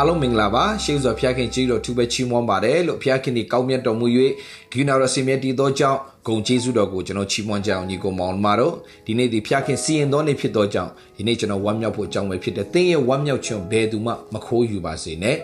အားလုံးမင်္ဂလာပါရှေးစွာဖျားခင်ကြီးတော်ထူပဲချီးမွမ်းပါတယ်လို့ဖျားခင်ဒီကောင်းမြတ်တော်မူ၍ဂိနာရစီမြတ်တည်သောကြောင့်ဂုံကျေးဇူးတော်ကိုကျွန်တော်ချီးမွမ်းကြအောင်ညီကိုမောင်မတို့ဒီနေ့ဒီဖျားခင်စီရင်တော်နေ့ဖြစ်သောကြောင့်ဒီနေ့ကျွန်တော်ဝမ်းမြောက်ဖို့အကြောင်းပဲဖြစ်တဲ့သင်ရဲ့ဝမ်းမြောက်ခြင်းဘယ်သူမှမခိုးယူပါစေနဲ့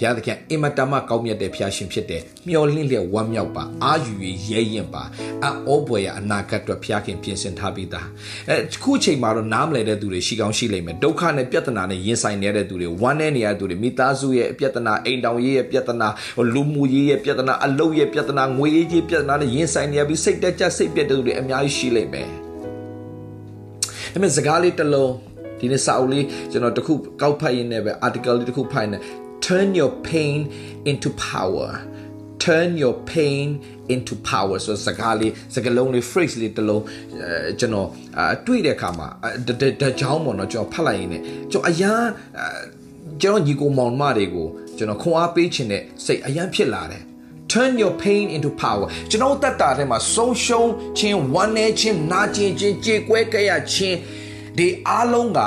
ဘုရားသခင်အင်မတန်မှကောင်းမြတ်တဲ့ဘုရားရှင်ဖြစ်တဲ့မျော်လင့်လျက်ဝမ်းမြောက်ပါအာယူရရဲရင်ပါအောဘွယ်ရအနာဂတ်အတွက်ဘုရားခင်ပြင်ဆင်ထားပြီးသားအဲခုချိန်မှာတော့နားမလည်တဲ့သူတွေရှိကောင်းရှိလိမ့်မယ်ဒုက္ခနဲ့ပြဿနာနဲ့ရင်ဆိုင်နေတဲ့သူတွေဝမ်းနဲ့နေရတဲ့သူတွေမိသားစုရဲ့ပြဿနာအိမ်တောင်ရေးရဲ့ပြဿနာလူမှုရေးရဲ့ပြဿနာအလုပ်ရဲ့ပြဿနာငွေရေးကြီးပြဿနာနဲ့ရင်ဆိုင်နေရပြီးစိတ်တက်ကြစိတ်ပြတ်တဲ့သူတွေအများကြီးရှိလိမ့်မယ်ဒါပေမဲ့စကားလေးတစ်လုံးဒီနေ့စာအုပ်လေးကျွန်တော်တခုကောက်ဖတ်ရင်းနဲ့ပဲ article လေးတခုဖတ်ရင်းနဲ့ turn your pain into power turn your pain into power ဆိုစကားလေးစကားလုံးလေး phrase လေးတစ်လုံးကျွန်တော်တွေ့တဲ့အခါမှာတကြောင်းပေါ့နော်ကျွန်တော်ဖတ်လိုက်ရင်းနဲ့ကျွန်တော်အရန်ကျွန်တော်ညီကိုမောင်မတွေကိုကျွန်တော်ခွန်အားပေးခြင်းနဲ့စိတ်အရန်ဖြစ်လာတယ် turn your pain into power ကျွန်တော်တက်တာထဲမှာဆုံးရှုံးခြင်းဝမ်းနည်းခြင်းနာကျင်ခြင်းကြေကွဲကြရခြင်း ဒီအားလုံးက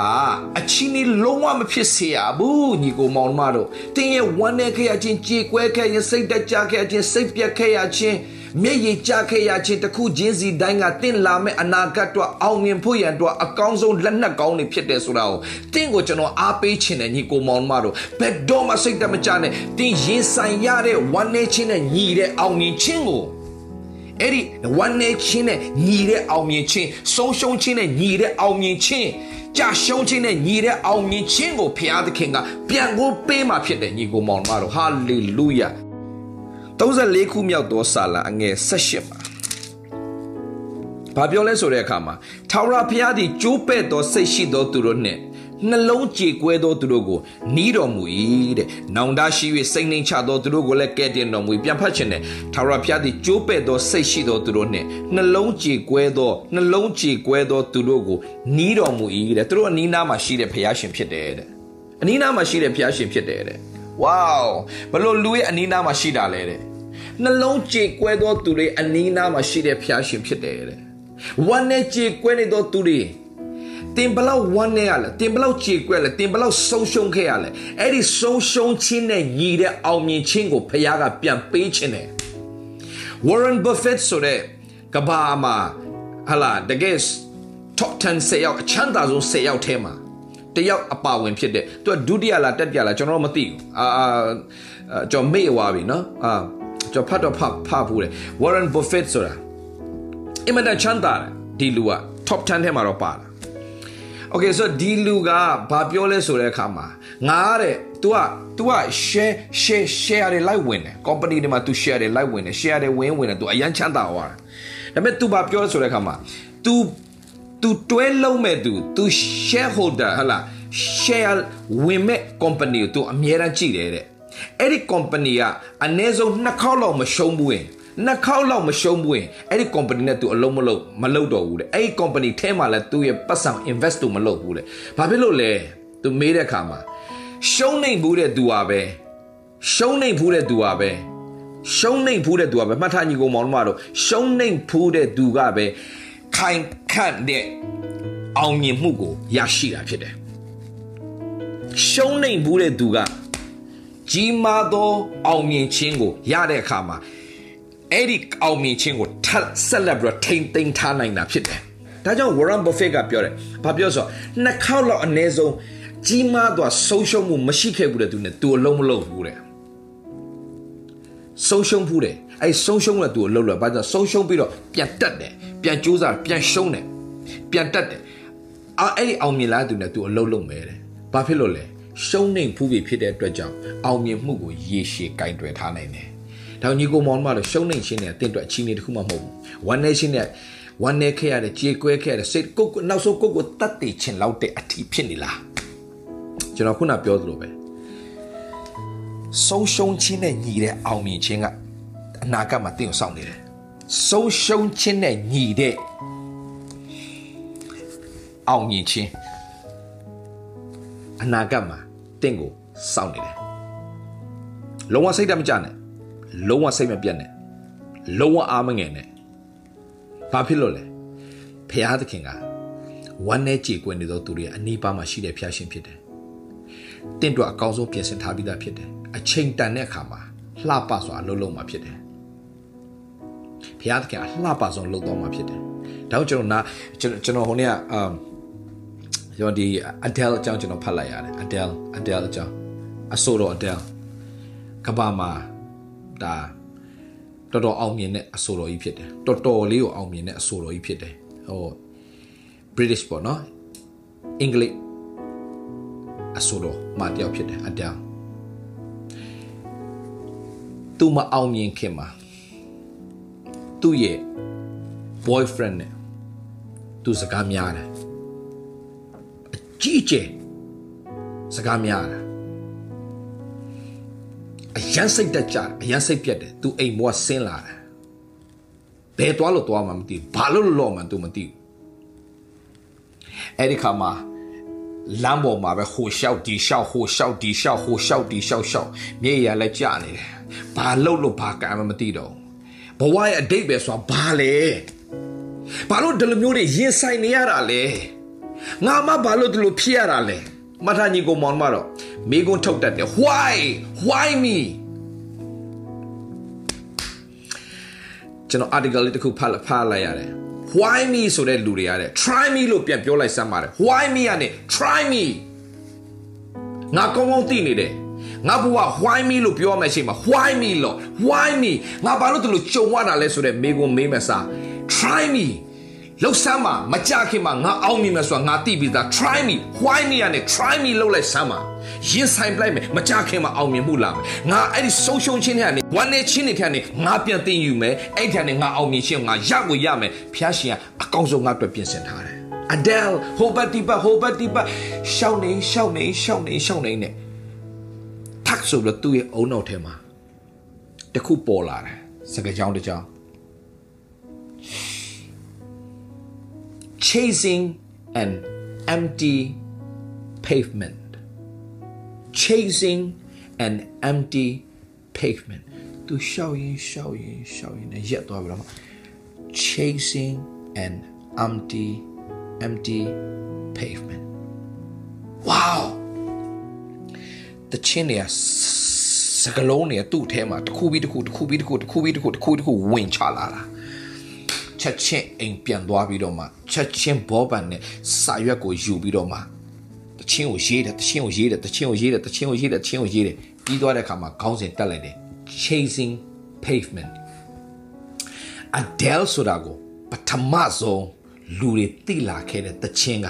အချီးနီလုံးဝမဖြစ်စေရဘူးညီကိုမောင်မတို့တင်းရဲ့ဝမ်းနည်းခဲ့ရခြင်းကြေကွဲခဲ့ရစိတ်တကြခဲ့ရခြင်းစိတ်ပြက်ခဲ့ရခြင်းမျက်ရည်ကျခဲ့ရခြင်းတခုချင်းစီတိုင်းကတင့်လာမဲ့အနာဂတ်တော့အောင်မြင်ဖို့ရန်တော့အကောင်းဆုံးလက်နက်ကောင်းတွေဖြစ်တယ်ဆိုတာကိုတင့်ကိုကျွန်တော်အားပေးခြင်းနဲ့ညီကိုမောင်မတို့ဘယ်တော့မှစိတ်တမကြနဲ့တင်းရင်ဆိုင်ရတဲ့ဝမ်းနည်းခြင်းနဲ့ညီတဲ့အောင်မြင်ခြင်းကို အဲ့ဒီဝမ်းနေခြင်းနဲ့ညီတဲ့အောင်မြင်ခြင်းဆုံးရှုံးခြင်းနဲ့ညီတဲ့အောင်မြင်ခြင်းကြာရှုံးခြင်းနဲ့ညီတဲ့အောင်မြင်ခြင်းကိုဖျားသခင်ကပြန်ကိုပေးมาဖြစ်တယ်ညီကိုမောင်မတော်ဟာလေလုယာ34ခုမြောက်သောစာလံအငယ်18မှာဘာပြောလဲဆိုတဲ့အခါမှာထာဝရဘုရားသည်ကြိုးပဲ့သောစိတ်ရှိသောသူတို့နှင့် နှလုံးကြေကွဲသောသူတို့ကိုနီးတော်မူ၏တဲ့။နောင်တရှိ၍စိတ်နှိမ်ချသောသူတို့ကိုလည်းကဲ့တင်တော်မူပြန်ဖတ်ခြင်းနဲ့ထာဝရဘုရားသည်ကြိုးပဲ့သောစိတ်ရှိသောသူတို့နှင့်နှလုံးကြေကွဲသောနှလုံးကြေကွဲသောသူတို့ကိုနီးတော်မူ၏တဲ့။သူတို့အနီးနားမှာရှိတဲ့ဘုရားရှင်ဖြစ်တယ်တဲ့အနီးနားမှာရှိတဲ့ဘုရားရှင်ဖြစ်တယ်တဲ့။ဝေါဘလို့လူရဲ့အနီးနားမှာရှိတာလဲတဲ့။နှလုံးကြေကွဲသောသူတွေအနီးနားမှာရှိတဲ့ဘုရားရှင်ဖြစ်တယ်တဲ့။ဝမ်းနဲ့ကြေကွဲနေသောသူတွေ တင်ဘလောက်ဝမ်းနေရလဲတင်ဘလောက်ကြေကွက်လဲတင်ဘလောက်ဆုံးရှုံးခဲ့ရလဲအဲ့ဒီဆုံးရှုံးခြင်းနဲ့ညီတဲ့အောင်မြင်ခြင်းကိုဖခင်ကပြန်ပေးခြင်းတယ် Warren Buffett ဆိုတဲ့ကဘာမှာဟလာတကယ် top 10ဆယ်ယောက်အချမ်းသာဆုံးဆယ်ယောက်ထဲမှာတယောက်အပါဝင်ဖြစ်တဲ့သူကဒုတိယလားတတိယလားကျွန်တော်မသိဘူးအာကျွန်တော်မေ့သွားပြီနော်အာကျွန်တော်ဖတ်တော့ဖတ်ဖတ်ဘူးလေ Warren Buffett ဆိုတာအင်မတန်ချမ်းသာတယ်ဒီလူက top 10ထဲမှာတော့ပါတာ Okay so ဒီလူကဘာပြောလဲဆိုတဲ့အခါမှာငါတဲ့ तू က तू က share share share တွေ live ဝင်တယ် company တွေမှာ तू share တွေ live ဝင်တယ် share တွေဝင်ဝင်တယ် तू အရန်ချမ်းသာသွားတယ်ဒါပေမဲ့ तू ဘာပြောလဲဆိုတဲ့အခါမှာ तू तू တွဲလုံးမဲ့ तू तू shareholder ဟလာ share ဝင်မဲ့ company ကို तू အမြဲတမ်းကြည့်တယ်တဲ့အဲ့ဒီ company ကအနည်းဆုံးနှစ်ခေါက်လောက်မရှုံးဘူးရင် နှစ်ခေါက်လောက်မရှုံးဘူးရင်အဲ့ဒီ company နဲ့ तू အလုံးမလုပ်မလုပ်တော့ဘူးတဲ့အဲ့ဒီ company ထဲမှာလည်း तू ရဲ့ပတ်စံ invest 都မလုပ်ဘူးတဲ့ဘာဖြစ်လို့လဲ तू မေးတဲ့အခါမှာရှုံးနေဘူးတဲ့ तू ပါပဲရှုံးနေဘူးတဲ့ तू ပါပဲရှုံးနေဘူးတဲ့ तू ပါပဲမှတ်ထားညီကောင်မောင်တို့ကတော့ရှုံးနေဘူးတဲ့ तू ကပဲခိုင်ခန့်တဲ့အောင်မြင်မှုကိုရရှိတာဖြစ်တယ်ရှုံးနေဘူးတဲ့ तू ကကြီးမားသောအောင်မြင်ခြင်းကိုရတဲ့အခါမှာ အဲ့ဒီအောင်မြင်ခြင်းကိုထပ်ဆက်လက်ပြီးတော့ထိမ့်သိမ်းထားနိုင်တာဖြစ်တယ်။ဒါကြောင့် Warren Buffett ကပြောတယ်။ဘာပြောဆိုနှစ်ခေါက်လောက်အနည်းဆုံးကြီးမားသောဆုံးရှုံးမှုမရှိခဲ့ဘူးတဲ့သူနဲ့သူအလုံးမလုံးဘူးတဲ့။ဆုံးရှုံးဘူးတဲ့။အဲ့ဆုံးရှုံးတဲ့သူအလုံးလို့ဘာကြောင့်ဆုံးရှုံးပြီးတော့ပြန်တက်တယ်။ပြန်ကြိုးစားပြန်ရှုံးတယ်။ပြန်တက်တယ်။အဲ့ဒီအောင်မြင်လာသူနဲ့သူအလုံးလုံးပဲတဲ့။ဘာဖြစ်လို့လဲ။ရှုံးနေဖူးပြီဖြစ်တဲ့အတွက်ကြောင့်အောင်မြင်မှုကိုရေရှည်ကင်တွယ်ထားနိုင်တယ် ဒါညီကိုမောင်တို့ကရှုံးနေခြင်းနဲ့အတင်းအတွက်အချင်းတွေတခုမှမဟုတ်ဘူးဝမ်းနေခြင်းနဲ့ဝမ်းနေခဲ့ရတဲ့ကြေကွဲခဲ့ရတဲ့စိတ်ကိုနောက်ဆုံးကိုကိုတတ်တည်ခြင်းလောက်တဲ့အထီးဖြစ်နေလားကျွန်တော်ခုနပြောသလိုပဲဆုံးရှုံးခြင်းနဲ့ညီတဲ့အောင်မြင်ခြင်းကအနာဂတ်မှာတင့်ကိုစောင့်နေတယ်ဆုံးရှုံးခြင်းနဲ့ညီတဲ့အောင်မြင်ခြင်းအနာဂတ်မှာတင့်ကိုစောင့်နေတယ်လုံးဝစိတ်တမကြနဲ့ လုံးဝစိတ်မပြတ်နဲ့လုံးဝအားမငယ်နဲ့ဘာဖြစ်လို့လဲဖះသခင်ကဝမ်းနဲ့ကြေကွယ်နေသောသူတွေအနီးပါးမှာရှိတဲ့ဖះရှင်ဖြစ်တယ်တင့်တော့အကောင်းဆုံးပြင်ဆင်ထားပြီးသားဖြစ်တယ်အချိန်တန်တဲ့အခါမှာလှပစွာအလုပ်လုပ်မှာဖြစ်တယ်ဘုရားသခင်အလှပစွာလုပ်တော့မှာဖြစ်တယ်ဒါကြောင့်ကျွန်တော်နာကျွန်တော်ဟိုနေ့ကအမ်ကျွန်တော်ဒီ Adele အကြောင်းကျွန်တော်ဖတ်လိုက်ရတယ် Adele Adele အကြောင်းအဆိုတော် Adele ကဘာမှာ ဒါတော်တော်အောင်မြင်တဲ့အဆိုတော်ကြီးဖြစ်တယ်တော်တော်လေးကိုအောင်မြင်တဲ့အဆိုတော်ကြီးဖြစ်တယ်ဟို British ပေါ့နော်အင်္ဂလိပ်အဆိုတော်မတယောက်ဖြစ်တယ် Adele သူမအောင်မြင်ခင်မှာသူ့ရဲ့ boyfriend နဲ့သူစကားများတယ်အကြီးကျယ်စကားများတယ် အရန်စိတ်တက်ကြတယ်အရန်စိတ်ပြတ်တယ်သူအိမ်ဘွားဆင်းလာတယ်ဘယ်သွားလို့သွားမှမသိဘူးဘာလို့လို့မှသူမသိဘူးအဲ့ဒီခါမှာလမ်းပေါ်မှာပဲဟိုလျှောက်ဒီလျှောက်ဟိုလျှောက်ဒီလျှောက်ဟိုလျှောက်ဒီလျှောက်လျှောက်မြေရလည်းကြာနေတယ်ဘာလို့လို့ဘာကံမှမသိတော့ဘဝရဲ့အတိတ်ပဲဆိုတာဘာလဲဘာလို့ဒီလိုမျိုးတွေရင်ဆိုင်နေရတာလဲငါမှဘာလို့ဒီလိုဖြစ်ရတာလဲမထာညီကိုမောင်မတော့ မိကုန်းထုတ်တတ်တယ် why why me ကျွန်တော် article လေးတစ်ခုဖတ်ဖတ်လိုက်ရတယ် why me ဆိုတဲ့လူတွေရတယ် try me လို့ပြန်ပြောလိုက်စမ်းပါတယ် why me ကနေ try me ငါကောင်းကောင်းသိနေတယ်ငါဘဝ why me လို့ပြောမှရှိမှာ why me လို့ why me ငါဘာလို့ဒီလိုကြုံရတာလဲဆိုတဲ့မိကုန်းမေးမစား try me လောက်စမ်းပါမကြခင်မှာငါအောင်မြင်မယ်ဆိုတာငါသိပြီးသား try me why me ကနေ try me လောက်လိုက်စမ်းပါ ရင်ဆိုင်ပလိုက်မယ်မကြခင်မှာအောင်မြင်မှုလာမယ်ငါအဲ့ဒီဆုံးရှုံးခြင်းတွေကနေဝမ်းနေခြင်းတွေကနေငါပြန်သိယူမယ်အဲ့ဒီကနေငါအောင်မြင်ခြင်းငါရကိုရမယ်ဖျားရှင်ကအကောင်းဆုံးငါအတွက်ပြင်ဆင်ထားတယ် Adele ဟိုဘတ်ဒီဘတ်ဟိုဘတ်ဒီဘတ်ရှောင်းနေရှောင်းနေရှောင်းနေရှောင်းနေနဲ့ထက်ဆိုလို့သူ့ရဲ့အုံနောက်ထဲမှာတခုပေါ်လာတယ်စကားကြောင်းတစ်ကြောင်း chasing an empty pavement. chasing an empty pavement သူရှောက်ရင်ရှောက်ရင်ရှောက်ရင်နဲ့ရက်သွားပြီလား chasing an empty empty pavement wow တချင်းတွေကစကလုံးတွေကသူ့အထဲမှာတစ်ခုပြီးတစ်ခုတစ်ခုပြီးတစ်ခုတစ်ခုပြီးတစ်ခုတစ်ခုတစ်ခုဝင်ချလာတာချက်ချင်းအိမ်ပြန်သွားပြီးတော့မှချက်ချင်းဘောပန်နဲ့စာရွက်ကိုယူပြီးတော့မှ တချင်းကိုရေးတယ်တချင်းကိုရေးတယ်တချင်းကိုရေးတယ်တချင်းကိုရေးတယ်တချင်းကိုရေးတယ်ပြီးသွားတဲ့အခါမှာခေါင်းစဉ်တက်လိုက်တယ် chasing pavement Adele ဆိုတာကိုပထမဆုံးလူတွေသိလာခဲ့တဲ့တချင်းက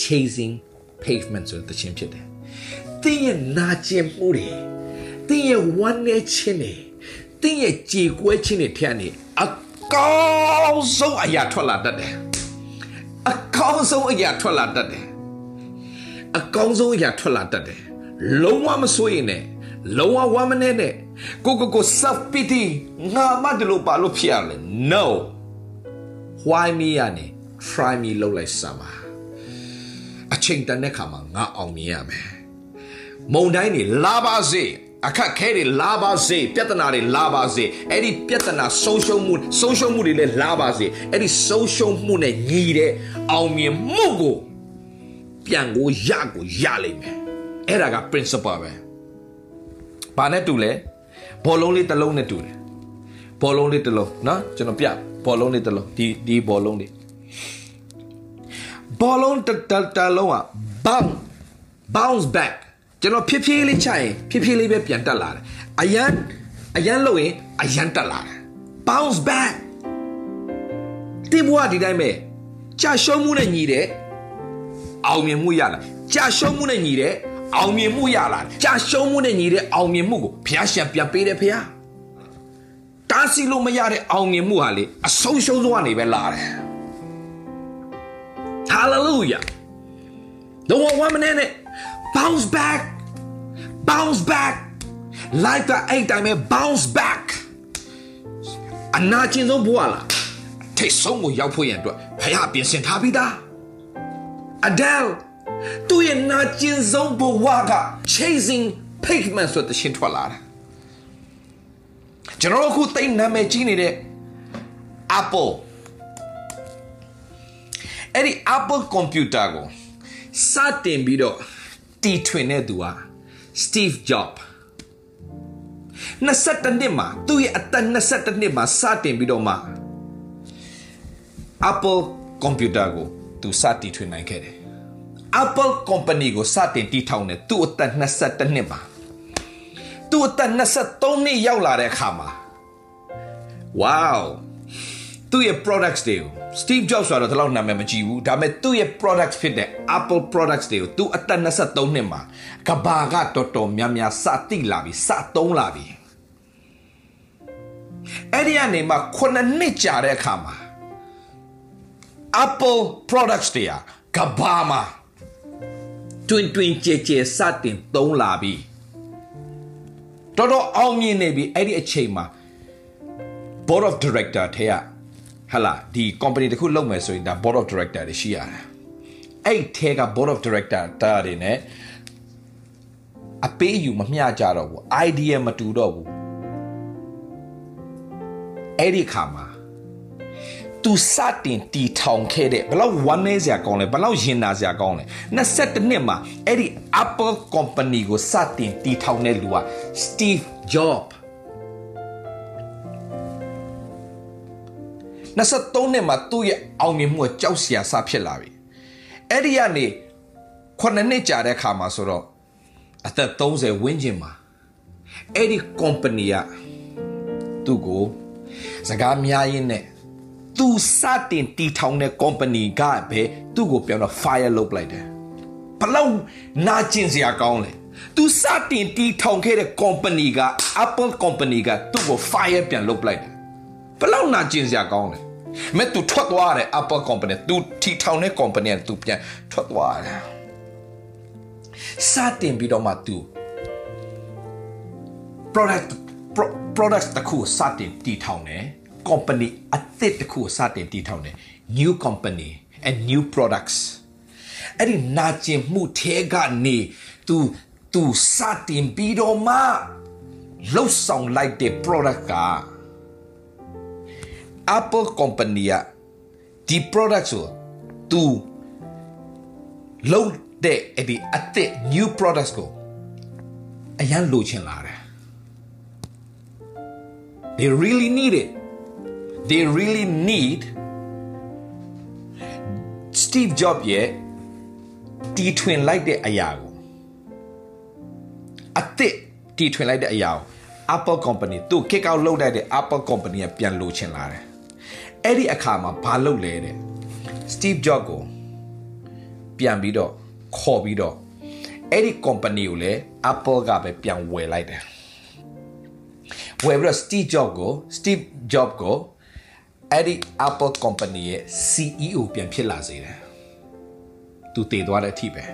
chasing pavement ဆိုတဲ့တချင်းဖြစ်တယ်။တင်းရဲ့နာကျင်မှုတွေတင်းရဲ့ဝမ်းနေခြင်းတွေတင်းရဲ့ကြေကွဲခြင်းတွေထက်နေအကောင်းဆုံးအရာထွက်လာတတ်တယ်။အကောင်းဆုံးအရာထွက်လာတတ်တယ်။ အကောင်းဆုံးအရာထွက်လာတတ်တယ်။လုံးဝမစိုးရင်နဲ့လုံးဝဝမ်းမနေနဲ့ကိုကိုကို self pity ငါမတလို့ပါလို့ဖြစ်ရလဲ no why me ရနေ try me လောက်လိုက်စမ်းပါအချိန်တန်တဲ့ခါမှာငါအောင်မြင်ရမယ်မုံတိုင်းနေလာပါစေအခက်ခဲတွေလာပါစေပြဿနာတွေလာပါစေအဲ့ဒီပြဿနာဆုံးရှုံးမှုဆုံးရှုံးမှုတွေလည်းလာပါစေအဲ့ဒီဆုံးရှုံးမှုနဲ့ညီတဲ့အောင်မြင်မှုကို ပြန်ကိုရကိုရလိမ့်မယ်အဲ့ဒါက principle ပဲဘာနဲ့တူလဲဘောလုံးလေးတစ်လုံးနဲ့တူတယ်ဘောလုံးလေးတစ်လုံးเนาะကျွန်တော်ပြဘောလုံးလေးတစ်လုံးဒီဒီဘောလုံးလေးဘောလုံးတစ်တစ်လုံးอ่ะ bounce bounce back ကျွန်တော်ဖြည်းဖြည်းလေးချရင်ဖြည်းဖြည်းလေးပဲပြန်တက်လာတယ်အရန်အရန်လို့ရင်အရန်တက်လာတယ် bounce back တင်ဘွားဒီတိုင်းပဲကြာရှုံးမှုနဲ့ညီတဲ့ အောင်မြင်မှုရလာကြာရှုံးမှုနဲ့ညီတဲ့အောင်မြင်မှုရလာကြာရှုံးမှုနဲ့ညီတဲ့အောင်မြင်မှုကိုဘုရားရှင်ပြန်ပေးတယ်ဖရားတားဆီးလို့မရတဲ့အောင်မြင်မှုဟာလေအဆုံးရှုံးဆုံးကနေပဲလာတယ် hallelujah တော့ဝမ်းမနဲ့ bounce back bounce back like the eight time bounce back အနာကျင်ဆုံးဘဝလားထိတ်ဆုံးကိုရောက်ဖို့ရန်အတွက်ဖခင်ပြင်ဆင်ထားပြီးသား Adele သူ့ရဲ့နာကျင်ဆုံးဘဝက chasing pavement ဆိုတဲ့ရှင်ထွက်လာတာကျွန်တော်တို့အခုသိနာမည်ကြီးနေတဲ့ Apple အဲ့ဒီ Apple computer ကိုစတင်ပြီးတော့တီထွင်တဲ့သူဟာ Steve Jobs 22နှစ်မှာသူ့ရဲ့အသက်22နှစ်မှာစတင်ပြီးတော့မှ Apple computer ကို သူစတင်ထွင်နိုင်ခဲ့တယ် Apple company ကိုစတင်တည်ထောင်တယ်သူ့အသက်22နှစ်မှာသူ့အသက်23နှစ်ရောက်လာတဲ့အခါမှာ wow သူ့ရဲ့ products တွေကို Steve Jobs ဆိုတော့တလောက်နာမည်မကြည့်ဘူးဒါပေမဲ့သူ့ရဲ့ products ဖြစ်တဲ့ Apple products တွေကိုသူအသက်23နှစ်မှာကဘာကတော်တော်များများစတိလာပြီစသုံးလာပြီအဲ့ဒီကနေမှ9နှစ်ကြာတဲ့အခါမှာ Apple products တွေကကဘာမှာတွင်တွင်ကြဲကြဲစတင်သုံးလာပြီတော်တော်အောင်မြင်နေပြီအဲ့ဒီအချိန်မှာ board of director ထဲကဟလာဒီ company တခုလုပ်မယ်ဆိုရင်ဒါ board of director တွေရှိရတယ်အဲ့ထဲက board of director တာတွေ ਨੇ အပေးယူမမျှကြတော့ဘူး idea မတူတော့ဘူးအဲ့ဒီခါမှာ သူစတင်တီထောင်ခဲ့တဲ့ဘလောက်ဝမ်းနည်းစရာကောင်းလဲဘလောက်ရင်နာစရာကောင်းလဲ22နှစ်မှာအဲ့ဒီ Apple company ကိုစတင်တီထောင်တဲ့လူက Steve Jobs 23နှစ်မှာသူ့ရဲ့အောင်မြင်မှုကကြောက်စရာစဖြစ်လာပြီအဲ့ဒီကနေ9နှစ်ကြာတဲ့ခါမှာဆိုတော့အသက်30ဝန်းကျင်မှာအဲ့ဒီ company ကသူ့ကိုစကားများရင်းနဲ့ သူစတင်တီထောင်တဲ့ company ကပဲသူ့ကိုပြောတော့ fire လုပ်လိုက်တယ်ဘလောက်နာကျင်စရာကောင်းလဲသူစတင်တီထောင်ခဲ့တဲ့ company က Apple company ကသူ့ကို fire ပြန်လုပ်လိုက်တယ်ဘလောက်နာကျင်စရာကောင်းလဲမဲ့သူထွက်သွားတယ် Apple company သူထီထောင်တဲ့ company ကသူပြန်ထွက်သွားတယ်စတင်ပြီးတော့မှသူ product product တခုစတင်တည်ထောင်တယ် company အသစ်တခုစတင်တည်ထောင်တယ် new company and new products အဲ့ဒီနာကျင်မှုထဲကနေ तू तू စတင်ပြီးတော့မှလှုပ်ဆောင်လိုက်တဲ့ product က Apple company ကဒီ product ဆို तू လုံးတဲ့အဲ့ဒီအသစ် new products ကိုအရန်လိုချင်လာတယ် they really need it they really need Steve Jobs ရဲ့တီထွင်လိုက်တဲ့အရာကိုအသစ်တီထွင်လိုက်တဲ့အရာကို Apple company သူ kick out လုပ်လိုက်တဲ့ Apple company ကပြန်လိုချင်လာတယ်အဲ့ဒီအခါမှာဘာလုပ်လဲတဲ့ Steve Jobs ကိုပြန်ပြီးတော့ခေါ်ပြီးတော့အဲ့ဒီ company ကိုလည်း Apple ကပဲပြန်ဝယ်လိုက်တယ်ဝယ်ပြီးတော့ Steve Jobs ကို Steve Jobs ကို အဲ့ဒီ Apple company ရဲ့ CEO ပြန်ဖြစ်လာစေတယ်သူတည်သွားတဲ့အထိပဲ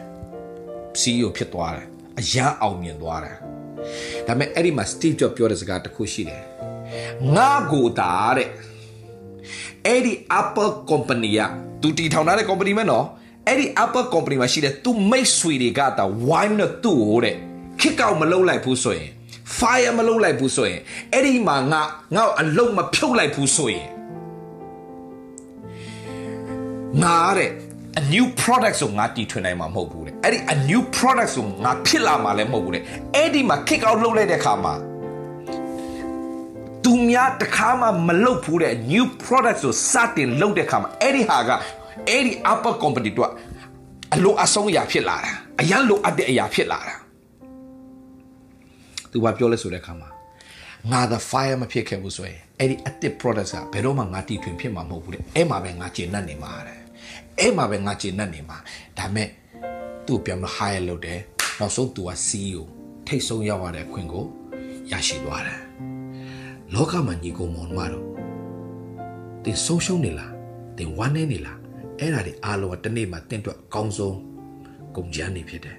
CEO ဖြစ်သွားတယ်အရန်အောင်မြင်သွားတယ်ဒါပေမဲ့အဲ့ဒီမှာ Steve Jobs ပြောတဲ့စကားတစ်ခုရှိတယ်ငါကိုတာတဲ့အဲ့ဒီ Apple company ကသူတီထောင်ထားတဲ့ company မဲနော်အဲ့ဒီ Apple company မှာရှိတဲ့သူမိတ်ဆွေတွေကတာ wine နဲ့သူ့ကိုတဲ့ခစ်ကောက်မလုပ်လိုက်ဘူးဆိုရင် fire မလုပ်လိုက်ဘူးဆိုရင်အဲ့ဒီမှာငါငါ့အလုံးမဖြုတ်လိုက်ဘူးဆိုရင် ငါတဲ့ a new product ဆိုငါတီထွင်နိုင်မှာမဟုတ်ဘူးတဲ့အဲ့ဒီ a new product ဆိုငါဖြစ်လာမှာလည်းမဟုတ်ဘူးတဲ့အဲ့ဒီမှာ kick out လုပ်လိုက်တဲ့ခါမှာသူများတခါမှမလုပ်ဘူးတဲ့ new product ဆိုစတင်လုပ်တဲ့ခါမှာအဲ့ဒီဟာကအဲ့ဒီ Apple company တို့အလိုအဆုံးအရာဖြစ်လာတာအရန်လိုအပ်တဲ့အရာဖြစ်လာတာသူဘာပြောလဲဆိုတဲ့ခါမှာငါ the fire မဖြစ်ခဲ့ဘူးဆိုရင် အဲ့ဒီအတစ် product ကဘယ်တော့မှငါတီထွင်ဖြစ်မှာမဟုတ်ဘူးတဲ့အဲ့မှာပဲငါကျေနပ်နေမှာတဲ့အဲ့မှာပဲငါကျေနပ်နေမှာဒါမဲ့သူ့ပြန်မ hire လုပ်တယ်နောက်ဆုံးသူက CEO ထိတ်ဆုံးရောက်ရတဲ့အခွင့်ကိုရရှိသွားတယ်လောကမှာညီကိုမောင်မတော့တင်ဆုံးရှုံးနေလားတင်ဝမ်းနေနေလားအဲ့ဒါတွေအားလုံးကတစ်နေ့မှာတင့်အတွက်အကောင်းဆုံးကုန်ကြမ်းနေဖြစ်တယ်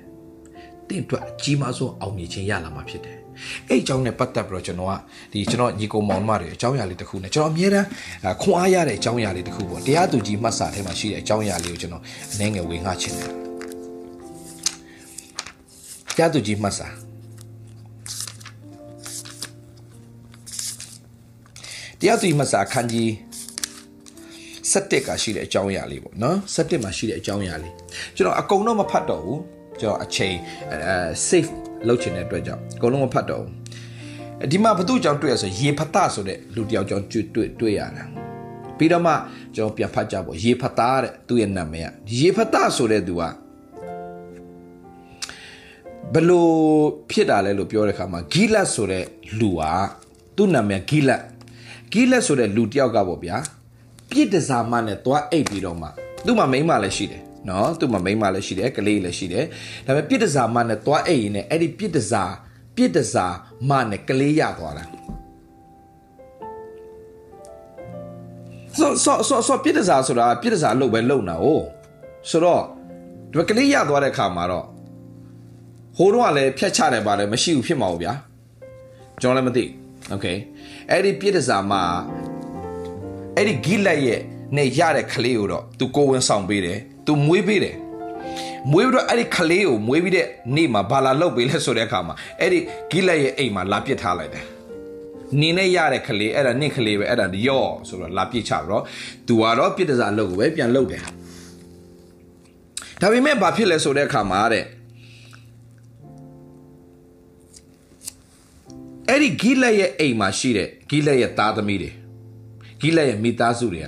တင့်အတွက်အကြီးမားဆုံးအောင်မြင်ခြင်းရလာမှာဖြစ်တယ် အဲ့အကြောင်းနဲ့ပတ်သက်ပြီးတော့ကျွန်တော်ကဒီကျွန်တော်ညီကိုမောင်မတွေအကြောင်းအရာလေးတစ်ခုနဲ့ကျွန်တော်အမြဲတမ်းခွန်အားရတဲ့အကြောင်းအရာလေးတစ်ခုပေါ့တရားသူကြီးမှတ်စာထဲမှာရှိတဲ့အကြောင်းအရာလေးကိုကျွန်တော်အနေငယ်ဝေငှချင်တယ်တရားသူကြီးမှတ်စာတရားသူကြီးမှတ်စာခန်းကြီး17ကရှိတဲ့အကြောင်းအရာလေးပေါ့နော်17မှာရှိတဲ့အကြောင်းအရာလေးကျွန်တော်အကုန်တော့မဖတ်တော့ဘူးကျွန်တော်အချိန်အဲ safe လုပ်ချင်တဲ့အတွက်ကြောင့်အကုန်လုံးမဖတ်တော့ဘူးဒီမှာဘသူကြောင့်တွေ့ရဆိုရေဖတ်တာဆိုတဲ့လူတယောက်ကြောင့်တွေ့တွေ့တွေ့ရတာပြီးတော့မှကျွန်တော်ပြန်ဖတ်ကြပေါ့ရေဖတ်တာတဲ့သူ့ရဲ့နာမည်ကရေဖတ်တာဆိုတဲ့သူကဘလို့ဖြစ်တာလဲလို့ပြောတဲ့အခါမှာဂိလတ်ဆိုတဲ့လူကသူ့နာမည်ဂိလတ်ဂိလတ်ဆိုတဲ့လူတယောက်ကပေါ့ဗျာပြစ်ဒဇာမနဲ့သွားအိတ်ပြီးတော့မှသူ့မှာမိန်းမလည်းရှိတယ် နော်သူ့မှာမိန်းမလည်းရှိတယ်ကလေးလည်းရှိတယ်ဒါပေမဲ့ပြစ်တစာမနဲ့သွားအိပ်ရင်လည်းအဲ့ဒီပြစ်တစာပြစ်တစာမနဲ့ကလေးရသွားတာ so so so so ပြစ်တစာဆိုတာပြစ်တစာအလုပ်ပဲလုပ်နေတာ ਉਹ ဆိုတော့ဒီကလေးရသွားတဲ့ခါမှာတော့ဟိုတော့ကလည်းဖြတ်ချတယ်ပါလေမရှိဘူးဖြစ်မှာဘူးဗျာကျွန်တော်လည်းမသိ okay အဲ့ဒီပြစ်တစာမအဲ့ဒီဂိလိုက်ရဲ့နဲ့ရတဲ့ကလေးကိုတော့သူကိုဝင်ဆောင်ပေးတယ် သူမွေးပေးတယ်မွေးပြီးတော့အဲ့ဒီကလေးကိုမွေးပြီးတဲ့နေ့မှာဘာလာလုပ်ပေးလဲဆိုတဲ့အခါမှာအဲ့ဒီဂိလက်ရဲ့အိမ်မှာလာပစ်ထားလိုက်တယ်နင်းနဲ့ရတဲ့ကလေးအဲ့ဒါနင့်ကလေးပဲအဲ့ဒါရော့ဆိုတော့လာပစ်ချတော့သူကတော့ပြစ်ဒဇာလုပ်ကိုပဲပြန်လုပ်တယ်ဒါပေမဲ့ဘာဖြစ်လဲဆိုတဲ့အခါမှာတဲ့အဲ့ဒီဂိလက်ရဲ့အိမ်မှာရှိတဲ့ဂိလက်ရဲ့သားသမီးတွေဂိလက်ရဲ့မိသားစုတွေက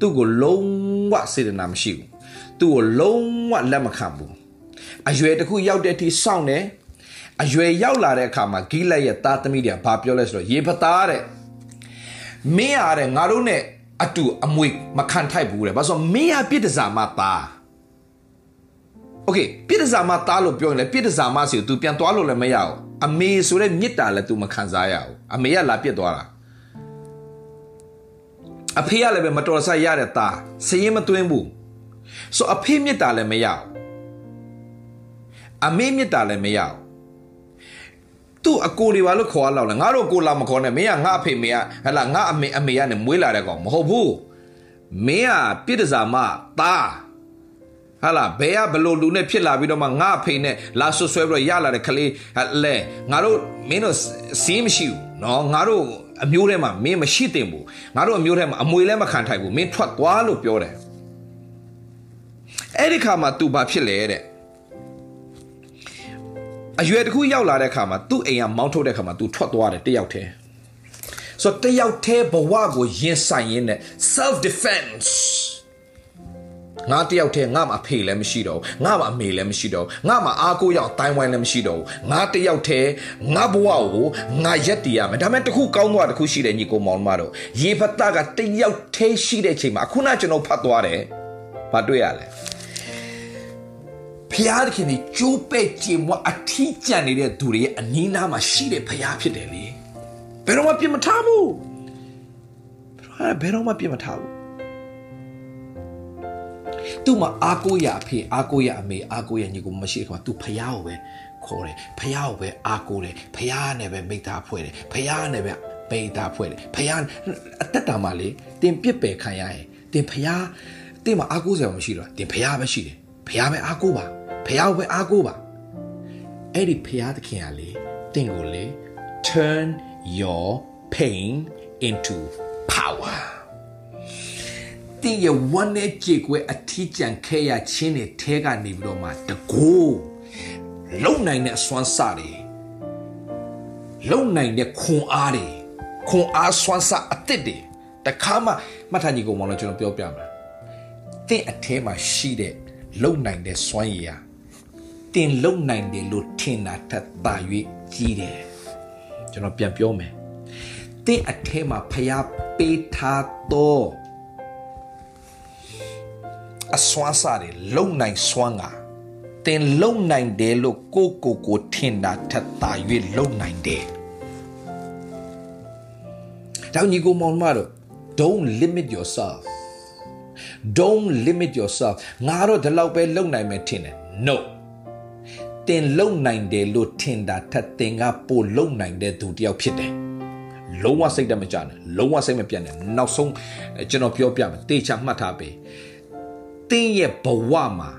သူ့ကိုလုံးဝစေတနာမရှိဘူး သူ့ကိုလုံးဝလက်မခံဘူးအရွယ်တစ်ခုရောက်တဲ့အထိစောင့်တယ်အရွယ်ရောက်လာတဲ့အခါမှာဂိလက်ရဲ့သားသမီးတွေကဘာပြောလဲဆိုတော့ရေပသားတဲ့မင်းရတဲ့ငါတို့နဲ့အတူအမွေမခံထိုက်ဘူးတဲ့ဘာလို့ဆိုမင်းရပြစ်ဒဇာမသားโอเคပြစ်ဒဇာမသားလို့ပြောရင်လည်းပြစ်ဒဇာမစီကို तू ပြန်သွားလို့လည်းမရဘူးအမေဆိုတဲ့မေတ္တာလည်း तू မခံစားရဘူးအမေကလာပြစ်သွားတာအဖေကလည်းပဲမတော်ဆရတဲ့သားစရင်မသွင်းဘူး ဆိုအဖေမေတ္တာလည်းမရဘူးအမေမေတ္တာလည်းမရဘူးသူ့အကိုတွေဘာလို့ခေါ်ရလောက်လဲငါတို့ကိုလာမခေါ်နဲ့မင်းကငါအဖေမေကဟလာငါအမေအမေကနဲ့မွေးလာတဲ့ကောင်မဟုတ်ဘူးမင်းကပြစ်တစားမသားဟာလာဘဲကဘလို့လူနဲ့ဖြစ်လာပြီးတော့မှငါအဖေနဲ့လာဆွဆွဲပြီးတော့ရလာတဲ့ကလေးလဲငါတို့မင်းတို့စီးမရှိဘူးနော်ငါတို့အမျိုးထဲမှာမင်းမရှိတင်ဘူးငါတို့အမျိုးထဲမှာအမွေလည်းမခံထိုက်ဘူးမင်းထွက်သွားလို့ပြောတယ် အဲ့ဒီခါမှာ तू ဘာဖြစ်လဲတဲ့အရွယ်တစ်ခုရောက်လာတဲ့ခါမှာသူ့အိမ်ကမောင်းထုတ်တဲ့ခါမှာ तू ထွက်သွားတယ်တယောက်တည်းဆိုတော့တယောက်တည်းဘဝကိုရင်ဆိုင်ရင်းနဲ့ self defense ငါတယောက်တည်းငါမှအဖေလည်းမရှိတော့ငါမှအမေလည်းမရှိတော့ငါမှအားကိုးရောက်တိုင်းဝိုင်းလည်းမရှိတော့ငါတယောက်တည်းငါဘဝကိုငါရက်တည်ရမယ်ဒါပေမဲ့တခုကောင်းသွားတခုရှိတယ်ညီကိုမောင်မတို့ရေဖတ်တာကတယောက်တည်းရှိတဲ့ချိန်မှာအခုနကျွန်တော်ဖတ်သွားတယ်ဘာတွေ့ရလဲ ဖျားသခင်ဒီကျိုးပဲ့ကြင်မအထီးကျန်နေတဲ့သူတွေရဲ့အနီးနားမှာရှိတဲ့ဖျားဖြစ်တယ်လေဘယ်တော့မှပြင်မထားဘူးဘယ်တော့မှပြင်မထားဘူးသူ့မှာအားကိုးရအဖေအားကိုးရအမေအားကိုးရညီကိုမရှိတဲ့ခါမှာ तू ဖျားကိုပဲခေါ်တယ်ဖျားကိုပဲအားကိုးတယ်ဖျားနဲ့ပဲမိသားဖွဲ့တယ်ဖျားနဲ့ပဲပိသားဖွဲ့တယ်ဖျားအသက်တာမှာလေတင်ပြစ်ပယ်ခံရရင်တင်ဖျားတင်မှာအားကိုးစရာမရှိတော့တင်ဖျားပဲရှိတယ် ဖျားပဲအားကိုးပါဖျားကိုပဲအားကိုးပါအဲ့ဒီဖျားသခင်ကလေတင်ကိုလေ turn your pain into power တင်ရဲ့ဝမ်းနဲ့ကြေကွဲအထီးကျန်ခဲရချင်းတွေထဲကနေပြီးတော့မှတကိုးလုံနိုင်တဲ့အစွမ်းစတွေလုံနိုင်တဲ့ခွန်အားတွေခွန်အားစွမ်းစအစ်စ်တွေတခါမှမှတ်ထားညီကောင်မလို့ကျွန်တော်ပြောပြမှာတင်အထဲမှာရှိတဲ့ လုံနိုင်တဲ့စွမ်းရည်ဟာတင်လုံနိုင်တယ်လို့ထင်တာထက်သာ၍ကြီးတယ်ကျွန်တော်ပြန်ပြောမယ်တင်အထဲမှာဖျားပေးထားတော့အစွမ်းစားတွေလုံနိုင်စွမ်းကတင်လုံနိုင်တယ်လို့ကိုကိုကိုထင်တာထက်သာ၍လုံနိုင်တယ်တောင်ညီကိုမောင်မတို့ don't limit yourself don't limit yourself ငါတော့ဒီလောက်ပဲလုံနိုင်မယ်ထင်တယ် no တင်လုံနိုင်တယ်လို့ထင်တာထက်တင်ကပိုလုံနိုင်တဲ့သူတယောက်ဖြစ်တယ်လုံးဝစိတ်တမကြနဲ့လုံးဝစိတ်မပြတ်နဲ့နောက်ဆုံးကျွန်တော်ပြောပြမယ်တေချာမှတ်ထားပေးတင်းရဲ့ဘဝမှာ